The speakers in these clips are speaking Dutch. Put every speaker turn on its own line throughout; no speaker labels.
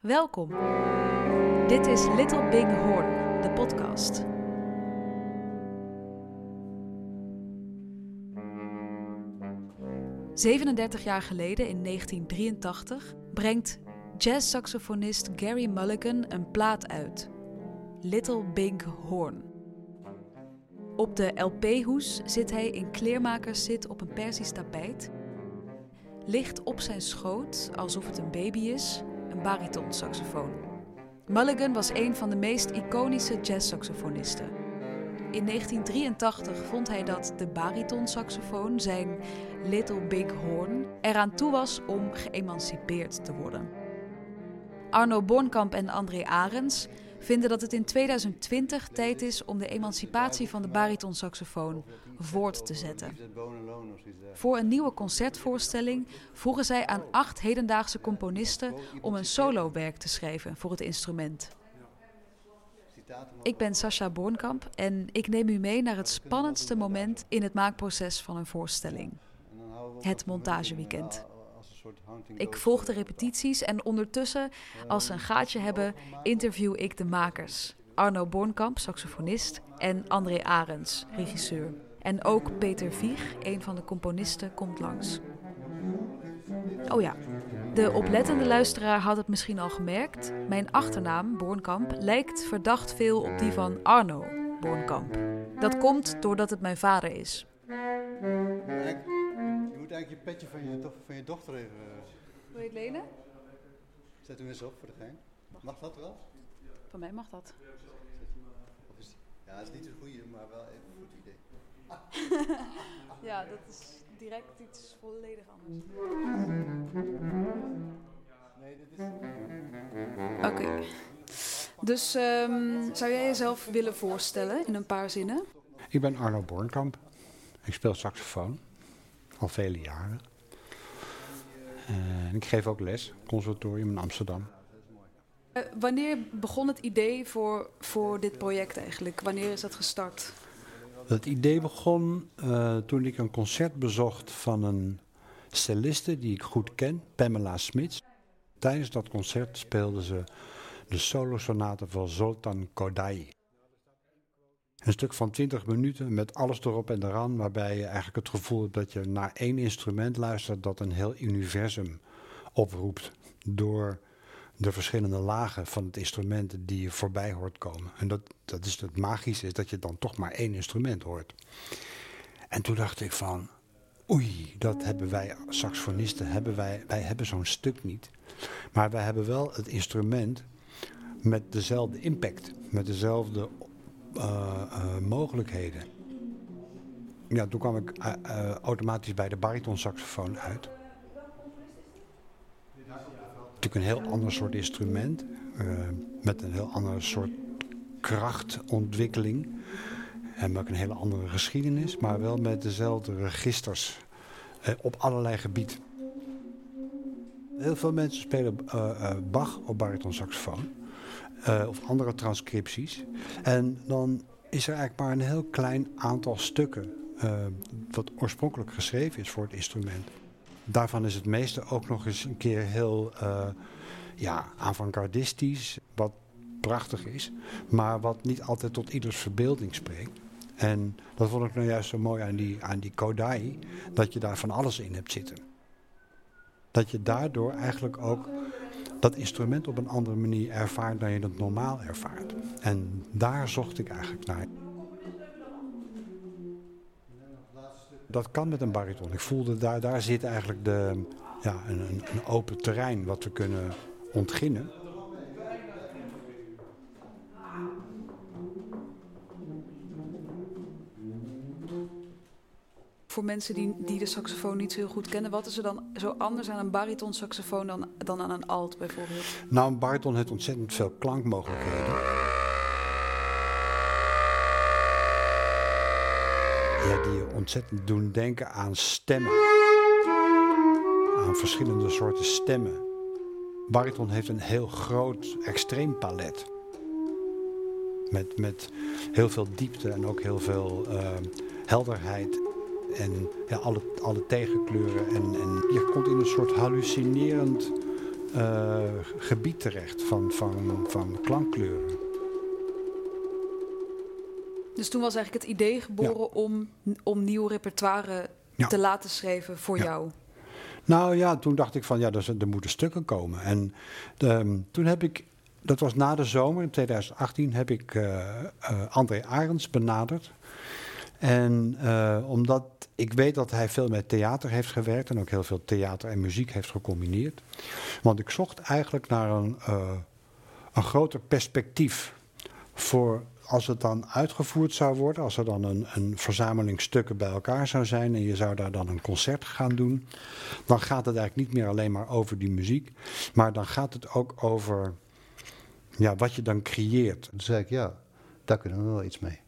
Welkom. Dit is Little Big Horn, de podcast. ...37 jaar geleden, in 1983... ...brengt jazzsaxofonist Gary Mulligan een plaat uit. Little Big Horn. Op de LP-hoes zit hij in kleermakerszit op een Persisch tapijt... ...ligt op zijn schoot, alsof het een baby is een baritonsaxofoon. Mulligan was een van de meest iconische jazzsaxofonisten. In 1983 vond hij dat de baritonsaxofoon, zijn Little Big Horn, eraan toe was om geëmancipeerd te worden. Arno Bornkamp en André Arends vinden dat het in 2020 tijd is om de emancipatie van de baritonsaxofoon voort te zetten. Voor een nieuwe concertvoorstelling vroegen zij aan acht hedendaagse componisten om een solowerk te schrijven voor het instrument. Ik ben Sascha Bornkamp en ik neem u mee naar het spannendste moment in het maakproces van een voorstelling. Het montageweekend. Ik volg de repetities en ondertussen, als ze een gaatje hebben, interview ik de makers. Arno Bornkamp, saxofonist, en André Arends, regisseur. En ook Peter Vieg, een van de componisten, komt langs. Oh ja, de oplettende luisteraar had het misschien al gemerkt. Mijn achternaam, Bornkamp, lijkt verdacht veel op die van Arno Bornkamp. Dat komt doordat het mijn vader is.
Je moet eigenlijk je petje van je, van je dochter even...
Wil je het lenen?
Zet hem eens op voor de gein. Mag dat wel?
Van mij mag dat.
Ja, het is niet een goede, maar wel even een goed idee.
ja, dat is direct iets volledig anders.
Nee, dit is...
Oké. Dus um, zou jij jezelf willen voorstellen in een paar zinnen?
Ik ben Arno Bornkamp. Ik speel saxofoon. Al vele jaren. En ik geef ook les, conservatorium in Amsterdam.
Uh, wanneer begon het idee voor, voor dit project eigenlijk? Wanneer is dat gestart?
Het idee begon uh, toen ik een concert bezocht van een celliste die ik goed ken, Pamela Smits. Tijdens dat concert speelde ze de solosonate van Zoltan Kodaly. Een stuk van 20 minuten met alles erop en eraan, waarbij je eigenlijk het gevoel hebt dat je naar één instrument luistert dat een heel universum oproept door de verschillende lagen van het instrument die je voorbij hoort komen. En dat, dat is het magische, is dat je dan toch maar één instrument hoort. En toen dacht ik van, oei, dat hebben wij saxofonisten, hebben wij, wij hebben zo'n stuk niet. Maar wij hebben wel het instrument met dezelfde impact, met dezelfde mogelijkheden. Ja, toen kwam ik uh, automatisch bij de baritonsaxofoon uit. Natuurlijk een heel ander soort instrument, met een heel ander soort krachtontwikkeling. En ook een hele andere geschiedenis, maar wel met dezelfde registers op allerlei gebieden. Heel veel mensen spelen Bach op baritonsaxofoon. Uh, of andere transcripties. En dan is er eigenlijk maar een heel klein aantal stukken uh, wat oorspronkelijk geschreven is voor het instrument. Daarvan is het meeste ook nog eens een keer heel uh, ja, avant-gardistisch, wat prachtig is, maar wat niet altijd tot ieders verbeelding spreekt. En dat vond ik nou juist zo mooi aan die, aan die Kodai, dat je daar van alles in hebt zitten. Dat je daardoor eigenlijk ook dat instrument op een andere manier ervaart dan je dat normaal ervaart. En daar zocht ik eigenlijk naar. Dat kan met een bariton. Ik voelde daar, daar zit eigenlijk de, ja, een, een open terrein wat we kunnen ontginnen.
Voor mensen die, die de saxofoon niet zo heel goed kennen, wat is er dan zo anders aan een baritonsaxofoon dan, dan aan een alt bijvoorbeeld?
Nou, een bariton heeft ontzettend veel klankmogelijkheden. Ja, die je ontzettend doen denken aan stemmen. Aan verschillende soorten stemmen. Bariton heeft een heel groot, extreem palet. Met, met heel veel diepte en ook heel veel uh, helderheid en ja, alle, alle tegenkleuren. En, en je komt in een soort hallucinerend eh, gebied terecht van, van, van klankkleuren.
Dus toen was eigenlijk het idee geboren om, om nieuw repertoire
Ja.
te laten schrijven voor jou.
Nou ja, toen dacht ik van ja, er, er moeten stukken komen. En ehm, toen heb ik, dat was na de zomer, in 2018, heb ik eh, eh, André Arends benaderd. En eh, omdat ik weet dat hij veel met theater heeft gewerkt en ook heel veel theater en muziek heeft gecombineerd. Want ik zocht eigenlijk naar een, eh, een groter perspectief voor als het dan uitgevoerd zou worden, als er dan een, een verzameling stukken bij elkaar zou zijn en je zou daar dan een concert gaan doen, dan gaat het eigenlijk niet meer alleen maar over die muziek, maar dan gaat het ook over ja, wat je dan creëert.
Toen zei ik, ja, daar kunnen we wel iets mee.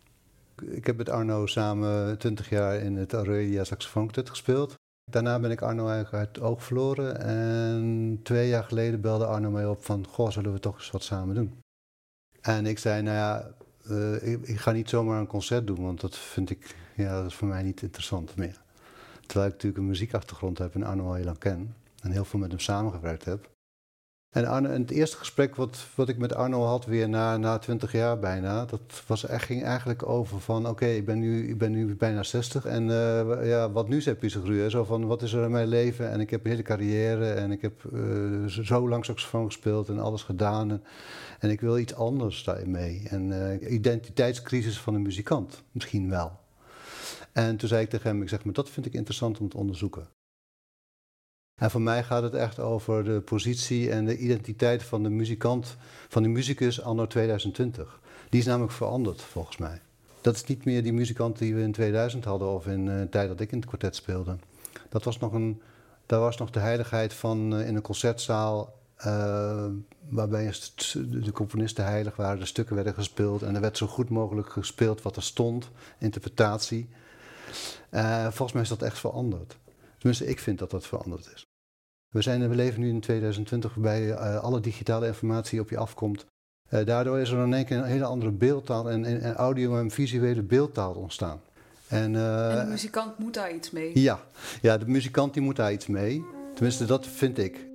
Ik heb met Arno samen 20 jaar in het Aurelia saxofoonkwartet gespeeld. Daarna ben ik Arno eigenlijk uit het oog verloren. En twee jaar geleden belde Arno mij op van, goh, zullen we toch eens wat samen doen? En ik zei, nou ja, eh, ik, ik ga niet zomaar een concert doen, want dat vind ik, ja, dat is voor mij niet interessant meer. Terwijl ik natuurlijk een muziekachtergrond heb en Arno al heel lang ken. En heel veel met hem samengewerkt heb. En, Arno, en het eerste gesprek wat, wat ik met Arno had, weer na, na 20 jaar bijna, dat was, ging eigenlijk over van: oké, ik, ben nu, ik ben nu bijna 60 en eh, ja, wat nu zegt Pieter Zo van: wat is er in mijn leven? En ik heb een hele carrière en ik heb eh, zo- lang saxofoon gespeeld en alles gedaan. En, en ik wil iets anders daarin mee. En eh, identiteitscrisis van een muzikant, misschien wel. En toen zei ik tegen hem: ik zeg, maar dat vind ik interessant om te onderzoeken. En voor mij gaat het echt over de positie en de identiteit van de muzikant, van de muzikus anno 2020. Die is namelijk veranderd, volgens mij. Dat is niet meer die muzikant die we in 2000 hadden of in eh, de tijd dat ik in het kwartet speelde. Dat was nog een, daar was nog de heiligheid van eh, in een concertzaal, eh, waarbij de componisten heilig waren, de stukken werden gespeeld en er werd zo goed mogelijk gespeeld wat er stond, interpretatie. Volgens mij is dat echt veranderd. Tenminste, ik vind dat dat veranderd is. We, zijn, we leven nu in 2020 waarbij eh, alle digitale informatie op je afkomt. Eh, daardoor is er in één keer een hele andere beeldtaal en, en, en audio- en visuele beeldtaal ontstaan. En, eh,
en de muzikant moet daar iets mee.
ja. ja, de muzikant die moet daar iets mee. Tenminste, dat vind ik.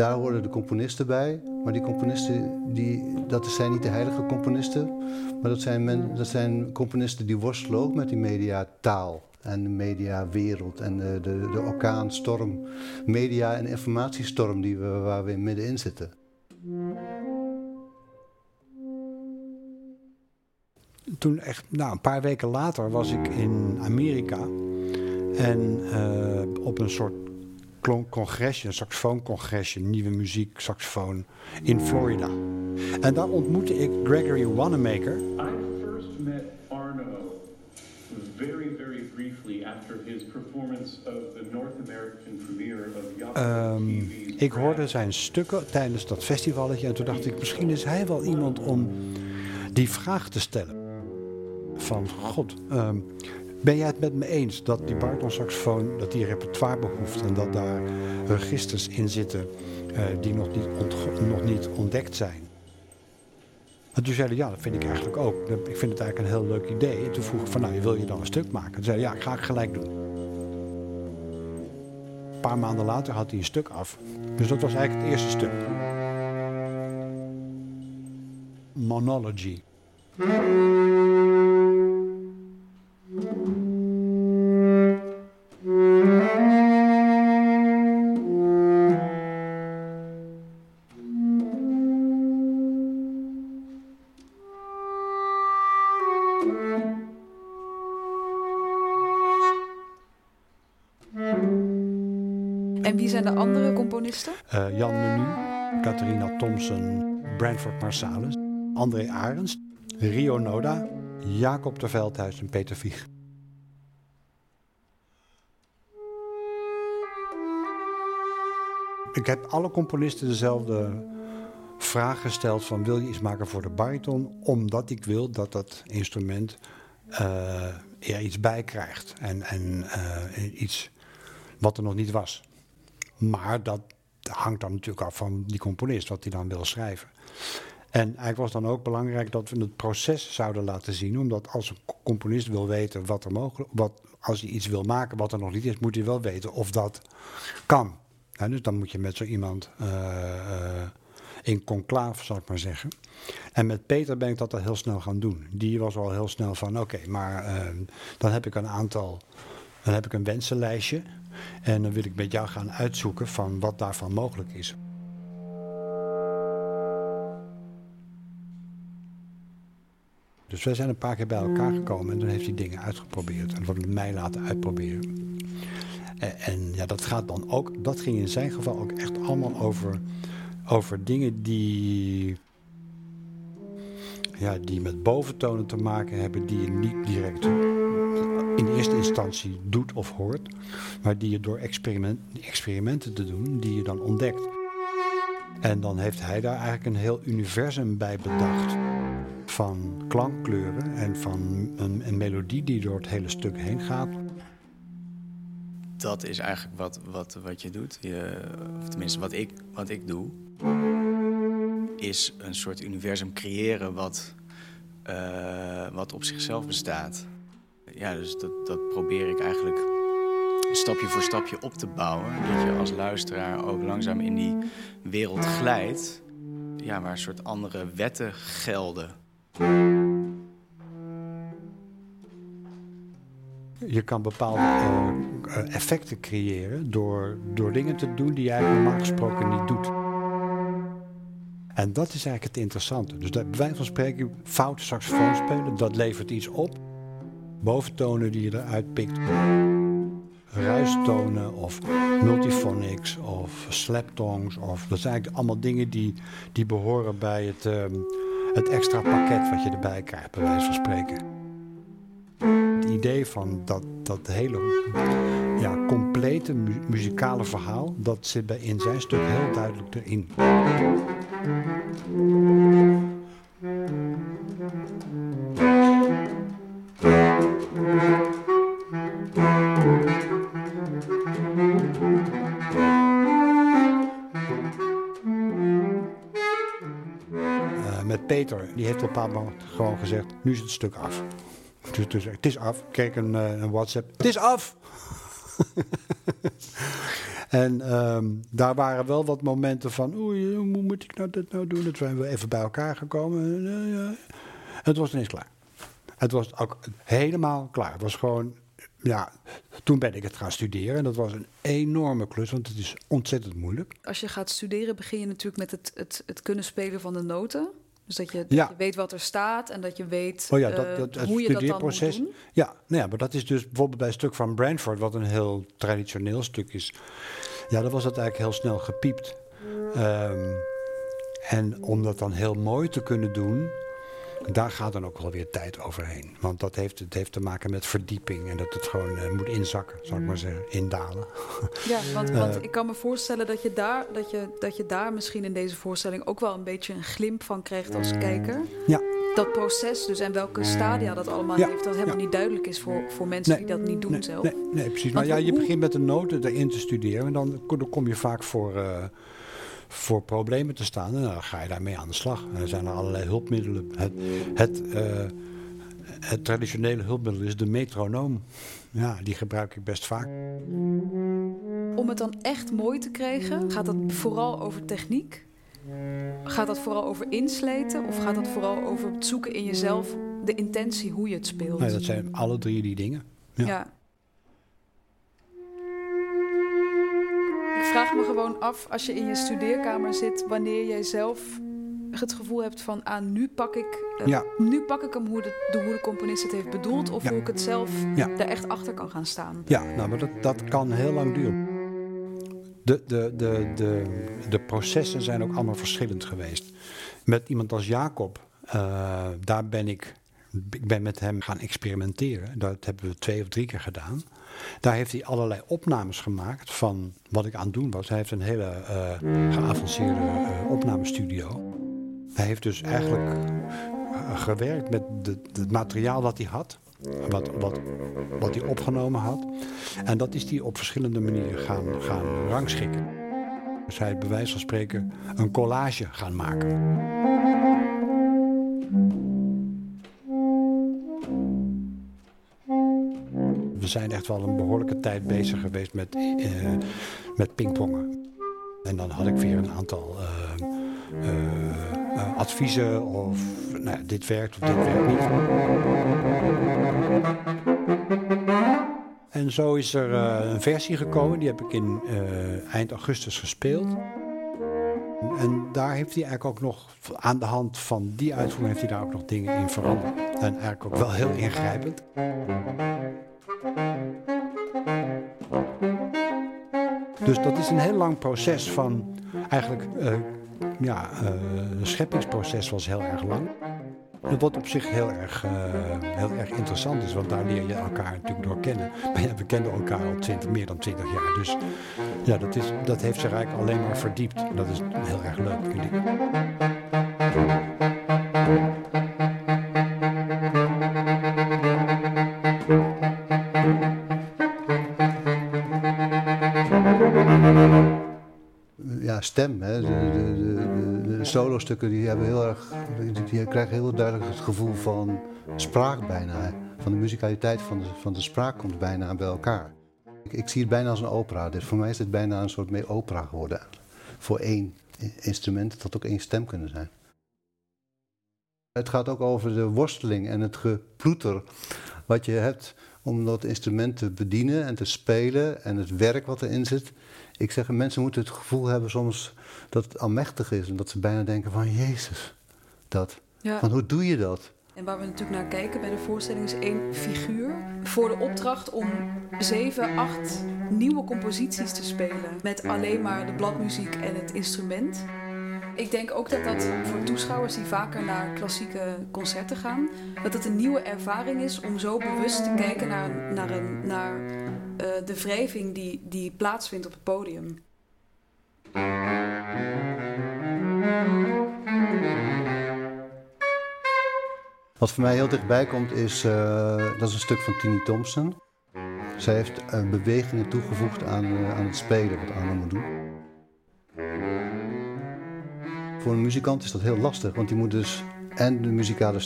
Daar horen de componisten bij. Maar die componisten, die, dat zijn niet de heilige componisten. Maar dat zijn, dat zijn componisten die worstelen ook met die mediataal. En de mediawereld en de, de, de orkaanstorm. Media- en informatiestorm die we, waar we middenin zitten.
Toen echt, nou, een paar weken later was ik in Amerika. En eh, op een soort congresje, een saxofooncongresje, nieuwe muziek, saxofoon in Florida. En daar ontmoette ik Gregory Wanamaker.
I first met Arno very, very briefly after his performance of the North American premiere of
Ehm, ik hoorde zijn stukken tijdens dat festivalletje en toen dacht ik, misschien is hij wel iemand om die vraag te stellen. Van, god, ehm, ben jij het met me eens dat die baritonsaxofoon, dat die repertoire behoeft en dat daar registers in zitten eh, die nog niet, nog niet ontdekt zijn? En toen zei hij, ja, dat vind ik eigenlijk ook. Ik vind het eigenlijk een heel leuk idee. En toen vroeg ik van, nou, wil je dan een stuk maken? Toen zei hij, ja, ik ga ik gelijk doen. Een paar maanden later had hij een stuk af. Dus dat was eigenlijk het eerste stuk. Monology. Eh, Jan Menu, Catharina Thompson, Branford Marsalis, André Arends, Rio Noda, Jacob de Veldhuis en Peter Vieg. Ik heb alle componisten dezelfde vraag gesteld van wil je iets maken voor de bariton? Omdat ik wil dat dat instrument eh, er iets bij krijgt. En, en eh, iets wat er nog niet was. Maar dat hangt dan natuurlijk af van die componist, wat hij dan wil schrijven. En eigenlijk was dan ook belangrijk dat we het proces zouden laten zien. Omdat als een componist wil weten wat er mogelijk wat als hij iets wil maken wat er nog niet is, moet hij wel weten of dat kan. dus dan moet je met zo iemand uh, in conclave, zal ik maar zeggen. En met Peter ben ik dat al heel snel gaan doen. Die was al heel snel van, oké, maar uh, dan heb ik een aantal, dan heb ik een wensenlijstje. En dan wil ik met jou gaan uitzoeken van wat daarvan mogelijk is. Dus wij zijn een paar keer bij elkaar gekomen en dan heeft hij dingen uitgeprobeerd. En wat mij laten uitproberen. En, en, ja, dat gaat dan ook, dat ging in zijn geval ook echt allemaal over, over dingen die, ja, die met boventonen te maken hebben, die je niet direct in eerste instantie doet of hoort, maar die je door experiment, experimenten te doen, die je dan ontdekt. En dan heeft hij daar eigenlijk een heel universum bij bedacht van klankkleuren en van een, een, melodie die door het hele stuk heen gaat.
Dat is eigenlijk wat, wat, wat je doet, je, of tenminste wat ik, wat ik doe, is een soort universum creëren wat, uh, wat op zichzelf bestaat. Ja, dus dat, dat probeer ik eigenlijk stapje voor stapje op te bouwen. Dat je als luisteraar ook langzaam in die wereld glijdt. Ja, waar een soort andere wetten gelden.
Je kan bepaalde uh, effecten creëren door, door dingen te doen die jij normaal gesproken niet doet. En dat is eigenlijk het interessante. Dus bij wijze van spreken, foute saxofoon spelen, dat levert iets op. Boventonen die je eruit pikt. Ruistonen of multiphonics of slaptongs. Of, dat zijn eigenlijk allemaal dingen die, die behoren bij het... Uh, het extra pakket wat je erbij krijgt, bij wijze van spreken. Het idee van dat, dat hele ja, complete muzikale verhaal, dat zit bij in zijn stuk heel duidelijk erin. Die heeft op een bepaald moment gewoon gezegd: nu is het stuk af. Dus, dus het is af. Kijk een, uh, een WhatsApp. Het is af! en um, daar waren wel wat momenten van: oei, hoe moet ik nou dit nou doen? Dat zijn we even bij elkaar gekomen. Ja. Het was ineens klaar. Het was ook helemaal klaar. Het was gewoon ja, toen ben ik het gaan studeren. En dat was een enorme klus, want het is ontzettend moeilijk.
Als je gaat studeren, begin je natuurlijk met het, het, het kunnen spelen van de noten. Dus dat je, dat je, weet wat er staat en dat je weet oh ja, dat, uh, dat, hoe je dat dan moet doen.
Ja, nou ja, maar dat is dus bijvoorbeeld bij een stuk van Brantford, wat een heel traditioneel stuk is. Ja, dat was het eigenlijk heel snel gepiept. Um, en om dat dan heel mooi te kunnen doen, daar gaat dan ook wel weer tijd overheen. Want dat heeft, het heeft te maken met verdieping en dat het gewoon uh, moet inzakken, zal ik maar zeggen, indalen.
Ja, want, want uh, ik kan me voorstellen dat je, daar, dat, je, dat je daar misschien in deze voorstelling ook wel een beetje een glimp van krijgt als kijker.
Ja.
Dat proces dus en welke stadia dat allemaal ja. heeft, dat helemaal ja. niet duidelijk is voor, voor mensen nee. die dat niet doen
nee,
zelf.
Nee, nee precies. Maar ja, je begint met een noten erin te studeren en dan, dan kom je vaak voor... Uh, voor problemen te staan. En dan ga je daarmee aan de slag. En er zijn er allerlei hulpmiddelen. Het, het, uh, het traditionele hulpmiddel is de metronoom. Ja, die gebruik ik best vaak.
Om het dan echt mooi te krijgen, gaat dat vooral over techniek? Gaat dat vooral over insleten? Of gaat dat vooral over het zoeken in jezelf, de intentie hoe je het speelt?
Nee, dat zijn alle drie die dingen. ja. ja.
Vraag me gewoon af, als je in je studeerkamer zit, wanneer jij zelf het gevoel hebt van, ah, nu pak ik, uh, ja. nu pak ik hem hoe de, de, hoe de componist het heeft bedoeld, of ja. hoe ik het zelf ja. daar echt achter kan gaan staan.
Ja, nou, maar dat, dat kan heel lang duren. De, de, de, de, de processen zijn ook allemaal verschillend geweest. Met iemand als Jacob, uh, daar ben ik, ik ben met hem gaan experimenteren. Dat hebben we twee of drie keer gedaan. Daar heeft hij allerlei opnames gemaakt van wat ik aan het doen was. Hij heeft een hele uh, geavanceerde uh, opnamestudio. Hij heeft dus eigenlijk uh, gewerkt met het materiaal wat hij had. Wat, wat, wat hij opgenomen had. En dat is hij op verschillende manieren gaan, gaan rangschikken. Dus hij bij wijze van spreken een collage gaan maken. Zijn echt wel een behoorlijke tijd bezig geweest met, uh, met pingpongen. En dan had ik weer een aantal uh, adviezen of nou, dit werkt of dit werkt niet. En zo is er een versie gekomen, die heb ik in eind augustus gespeeld. En daar heeft hij eigenlijk ook nog, aan de hand van die uitvoering, heeft hij daar ook nog dingen in veranderd. En eigenlijk ook wel heel ingrijpend. Dus dat is een heel lang proces van eigenlijk, uh, ja, het scheppingsproces was heel erg lang. Wat op zich heel erg, uh, heel erg interessant is, want daar leer je elkaar natuurlijk door kennen. Maar ja, we kennen elkaar al 20, meer dan 20 jaar. Dus ja, dat, is, dat heeft zich eigenlijk alleen maar verdiept. Dat is heel erg leuk, vind ik.
Stem. Hè. De, de, de, de solo-stukken die hebben heel erg, die, die krijgen heel duidelijk het gevoel van spraak bijna. Van de muzikaliteit van de, van de spraak komt bijna bij elkaar. Ik, ik zie het bijna als een opera. Dus voor mij is het bijna een soort mee opera geworden. Voor één instrument, had ook één stem kunnen zijn. Het gaat ook over de worsteling en het geploeter wat je hebt om dat instrument te bedienen en te spelen en het werk wat erin zit. Ik zeg, mensen moeten het gevoel hebben soms dat het almechtig is en dat ze bijna denken van Jezus, dat.
Ja.
Van hoe doe je dat?
En waar we natuurlijk naar kijken bij de voorstelling is één figuur voor de opdracht om zeven, acht nieuwe composities te spelen met alleen maar de bladmuziek en het instrument. Ik denk ook dat dat voor toeschouwers die vaker naar klassieke concerten gaan, dat het een nieuwe ervaring is om zo bewust te kijken naar, naar, een, naar uh, de wrijving die, die plaatsvindt op het podium.
Wat voor mij heel dichtbij komt is, uh, dat is een stuk van Tini Thompson. Zij heeft uh, bewegingen toegevoegd aan, aan het spelen, wat Arno moet doen. Voor een muzikant is dat heel lastig, want die moet dus en de muzikale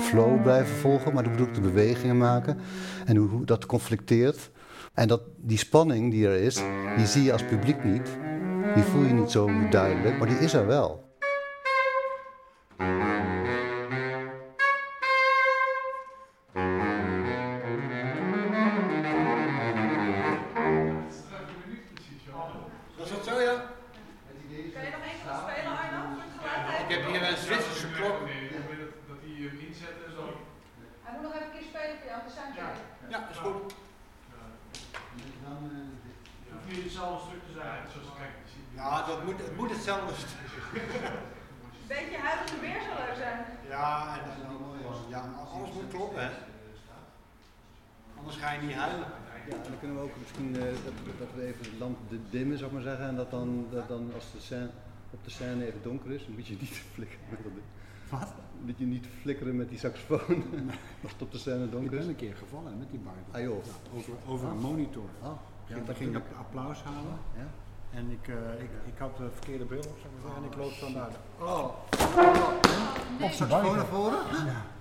flow blijven volgen, maar die moet ook de bewegingen maken. En hoe dat conflicteert. En dat, die spanning die er is, die zie je als publiek niet. Die voel je niet zo duidelijk, maar die is er wel.
Was dat zo, ja?
Kan je nog één keer spelen, geluid?
Ik heb hier een Zwitserse klok.
Dat hij hem inzet en zo.
Hij moet nog even een keer spelen voor jou, de soundcheck.
Ja, is goed.
Het hoeft niet hetzelfde stuk te zijn. Zoals, kijk,
Ja, dat moet, het moet hetzelfde zijn.
Een beetje huidige weer zou leuk zijn.
Ja, en, ja, alles moet kloppen, hè. Anders ga je niet huilen.
Ja, en dan kunnen we ook misschien uh, dat, dat, we even de lamp dimmen, zou ik maar zeggen. En dat dan, dat dan als de scène, op de scène even donker is, dan moet je niet flikkeren met dat ding.
Wat?
Moet je niet flikkeren met die saxofoon het op de scène
Ik
donker
ben
is.
een keer gevallen met die barbel.
Ah joh.
Over, over een monitor.
Oh,
Ja,
ging
daar ging
dat
ik applaus halen.
Ja?
En ik, uh, ik, ik had de verkeerde bril op, zeg maar zeggen, en ik loop zo naar de...
Oh. Op saxofoon naar voren?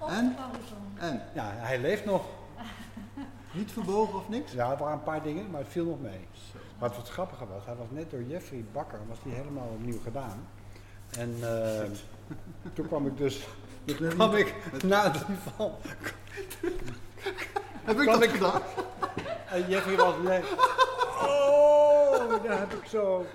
En? En?
Ja, hij leeft nog.
Niet verbogen of niks?
Ja, er waren een paar dingen, maar het viel nog mee. Maar wat het grappige was, hij was net door Jeffrey Bakker, was die helemaal opnieuw gedaan. En uh, toen kwam ik dus, toen kwam ik na het val.
Heb ik dat gedaan?
En Jeffrey was leeg. Oh, daar heb ik zo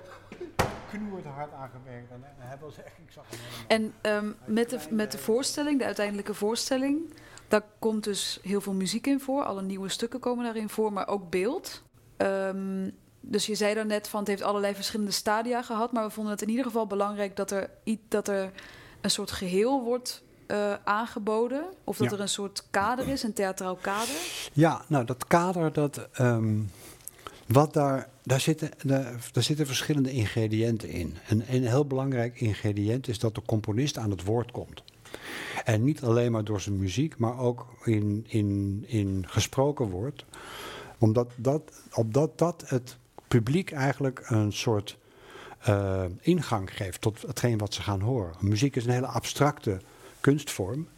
knoerd hard aan gewerkt. En hij was echt, ik zag hem helemaal.
En um, met, de, met de voorstelling, de uiteindelijke voorstelling, daar komt dus heel veel muziek in voor. Alle nieuwe stukken komen daarin voor, maar ook beeld. Um, dus je zei daarnet van het heeft allerlei verschillende stadia gehad, maar we vonden het in ieder geval belangrijk dat er, dat er een soort geheel wordt uh, aangeboden. Of dat
Ja.
er een soort kader is, een theatraal kader.
Ja, nou dat kader, dat, ehm, wat daar, daar, zitten, daar, daar zitten verschillende ingrediënten in. En een heel belangrijk ingrediënt is dat de componist aan het woord komt. En niet alleen maar door zijn muziek, maar ook in, in, in gesproken woord. Omdat dat, opdat dat het publiek eigenlijk een soort eh, ingang geeft tot hetgeen wat ze gaan horen. Muziek is een hele abstracte kunstvorm.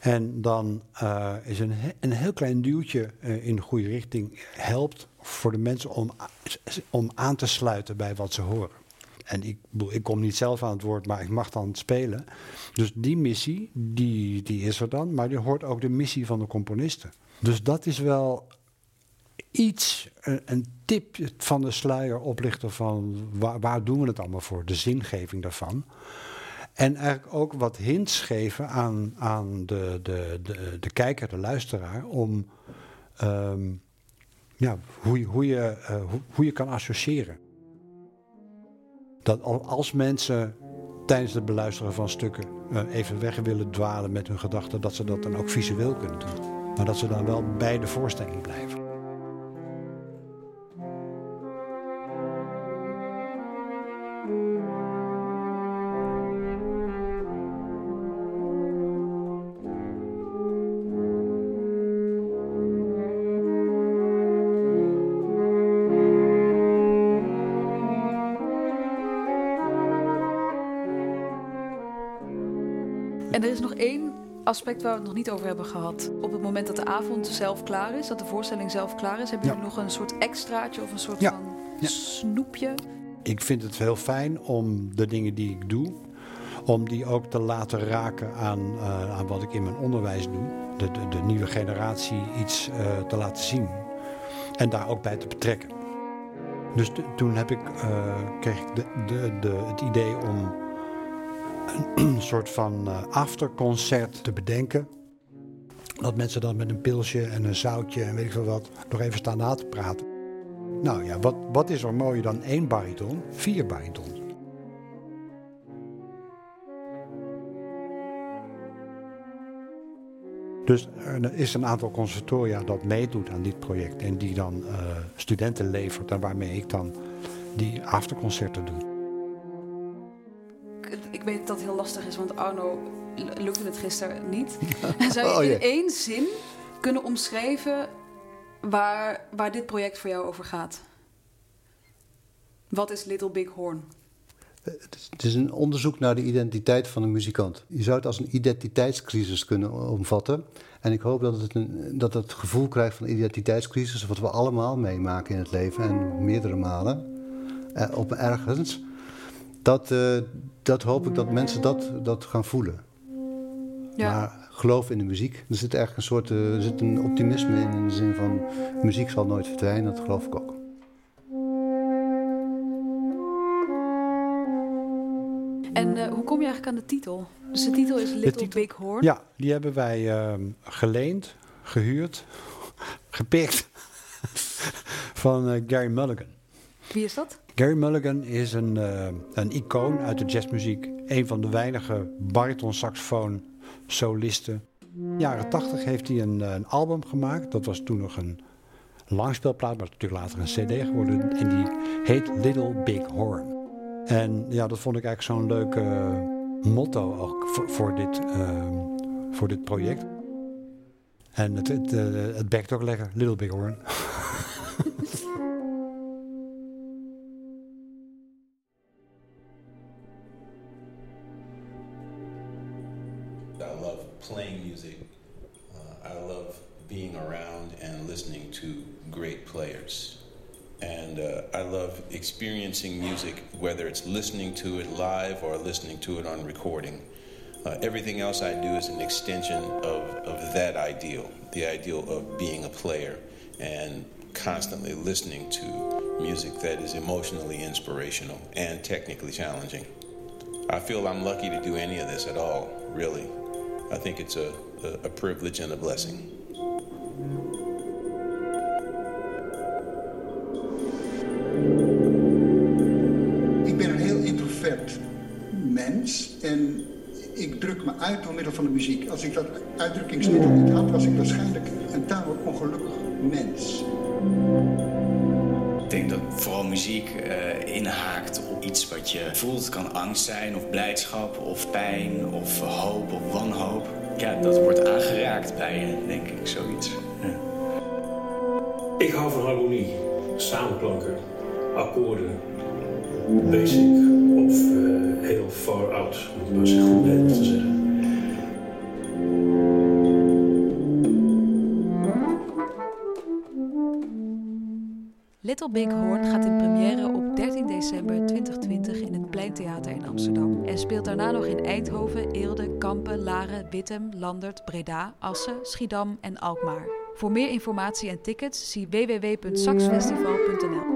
En dan uh, is een, een heel klein duwtje uh, in de goede richting helpt voor de mensen om, om aan te sluiten bij wat ze horen. En ik, ik kom niet zelf aan het woord, maar ik mag dan spelen. Dus die missie, die, die is er dan, maar die hoort ook de missie van de componisten. Dus dat is wel iets, een, een tip van de sluier oplichten van waar, doen we het allemaal voor, de zingeving daarvan. En eigenlijk ook wat hints geven aan, aan de, de, de, de kijker, de luisteraar, om um, ja, hoe, hoe, je, uh, hoe, hoe, je kan associëren. Dat als mensen tijdens het beluisteren van stukken uh, even weg willen dwalen met hun gedachten, dat ze dat dan ook visueel kunnen doen. Maar dat ze dan wel bij de voorstelling blijven.
En er is nog één aspect waar we het nog niet over hebben gehad. Op het moment dat de avond zelf klaar is, dat de voorstelling zelf klaar is, hebben jullie nog een soort extraatje of een soort
Ja.
van
Ja.
snoepje?
Ik vind het heel fijn om de dingen die ik doe, om die ook te laten raken aan, eh, aan wat ik in mijn onderwijs doe. De, de, de nieuwe generatie iets eh, te laten zien. En daar ook bij te betrekken. Dus de- toen heb ik, eh, kreeg ik de, de, de, het idee om een, soort van eh, afterconcert te bedenken. Dat mensen dan met een pilsje en een zoutje en weet ik veel wat nog even staan na te praten. Nou ja, wat, wat is er mooier dan één bariton? Vier baritons. Dus er is een aantal conservatoria dat meedoet aan dit project en die dan eh, studenten levert en waarmee ik dan die afterconcerten doe.
Weet dat het heel lastig is, want Arno lukte het gisteren niet. Zou je
Oh,
in één zin kunnen omschrijven waar, waar dit project voor jou over gaat? Wat is Little Big Horn?
Het is- Het is een onderzoek naar de identiteit van een muzikant. Je zou het als een identiteitscrisis kunnen omvatten. En ik hoop dat het, een, dat het gevoel krijgt van identiteitscrisis, wat we allemaal meemaken in het leven en meerdere malen, eh, op ergens. Dat, eh, dat hoop ik dat mensen dat, dat gaan voelen.
Ja.
Maar geloof in de muziek. Er zit echt een soort eh, er zit een optimisme in, in de zin van muziek zal nooit verdwijnen, dat geloof ik ook.
En eh, hoe kom je eigenlijk aan de titel? Dus de titel is Little
titel-
Big Horn.
Ja, die hebben wij ehm, geleend, gehuurd, gepikt van Gary Mulligan.
Wie is dat?
Gary Mulligan is een, eh, een icoon uit de jazzmuziek. Een van de weinige bariton-saxofoon solisten. In de jaren tachtig heeft hij een, eh, een album gemaakt. Dat was toen nog een langspeelplaat, maar natuurlijk later een cd geworden. En die heet Little Big Horn. En ja, dat vond ik eigenlijk zo'n leuk motto ook voor, dit, eh, voor dit project. En het, het, het bekt ook lekker, Little Big Horn.
playing music. Uh, I love being around and listening to great players. And uh, I love experiencing music, whether it's listening to it live or listening to it on recording. Uh, everything else I do is an extension of, of that ideal, the ideal of being a player and constantly listening to music that is emotionally inspirational and technically challenging. I feel I'm lucky to do any of this at all, really. I think it's a, a, privilege and a blessing.
Ik ben een heel introvert mens en ik druk me uit door middel van de muziek. Als ik dat uitdrukkingsmiddel niet had, was ik waarschijnlijk een tamelijk ongelukkig mens.
Ik denk dat vooral muziek eh, inhaakt op iets wat je voelt. Het kan angst zijn, of blijdschap, of pijn, of hoop, of wanhoop. Ja, dat wordt aangeraakt bij je, denk ik, zoiets. Ja.
Ik hou van harmonie, samenklanken, akkoorden, basic of eh, heel far out, om het maar goed te zeggen.
Little Big Horn gaat in première op 13 december 2020 in het Pleintheater in Amsterdam en speelt daarna nog in Eindhoven, Eelde, Kampen, Laren, Wittem, Landert, Breda, Assen, Schiedam en Alkmaar. Voor meer informatie en tickets zie www.saxfestival.nl.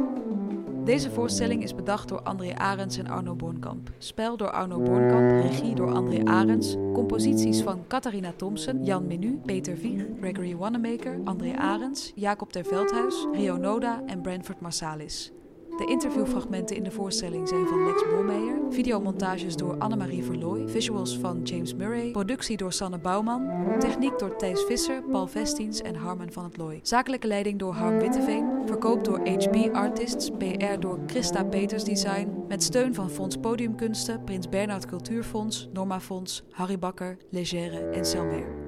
Deze voorstelling is bedacht door André Arends en Arno Bornkamp. Spel door Arno Bornkamp, regie door André Arends, composities van Catharina Thompson, Jan Menu, Peter Vieg, Gregory Wanamaker, André Arends, Jacob ter Veldhuis, Rio Noda en Branford Marsalis. De interviewfragmenten in de voorstelling zijn van Lex Bolmeijer, videomontages door Annemarie Verlooy, visuals van James Murray, productie door Sanne Bouwman, techniek door Thijs Visser, Paul Vestiens en Harmen van het Looy. Zakelijke leiding door Harm Witteveen, verkoop door HB Artists, PR door Christa Peters Design, met steun van Fonds Podiumkunsten, Prins Bernhard Cultuurfonds, Norma Fonds, Harry Bakker, Legere en Selmer.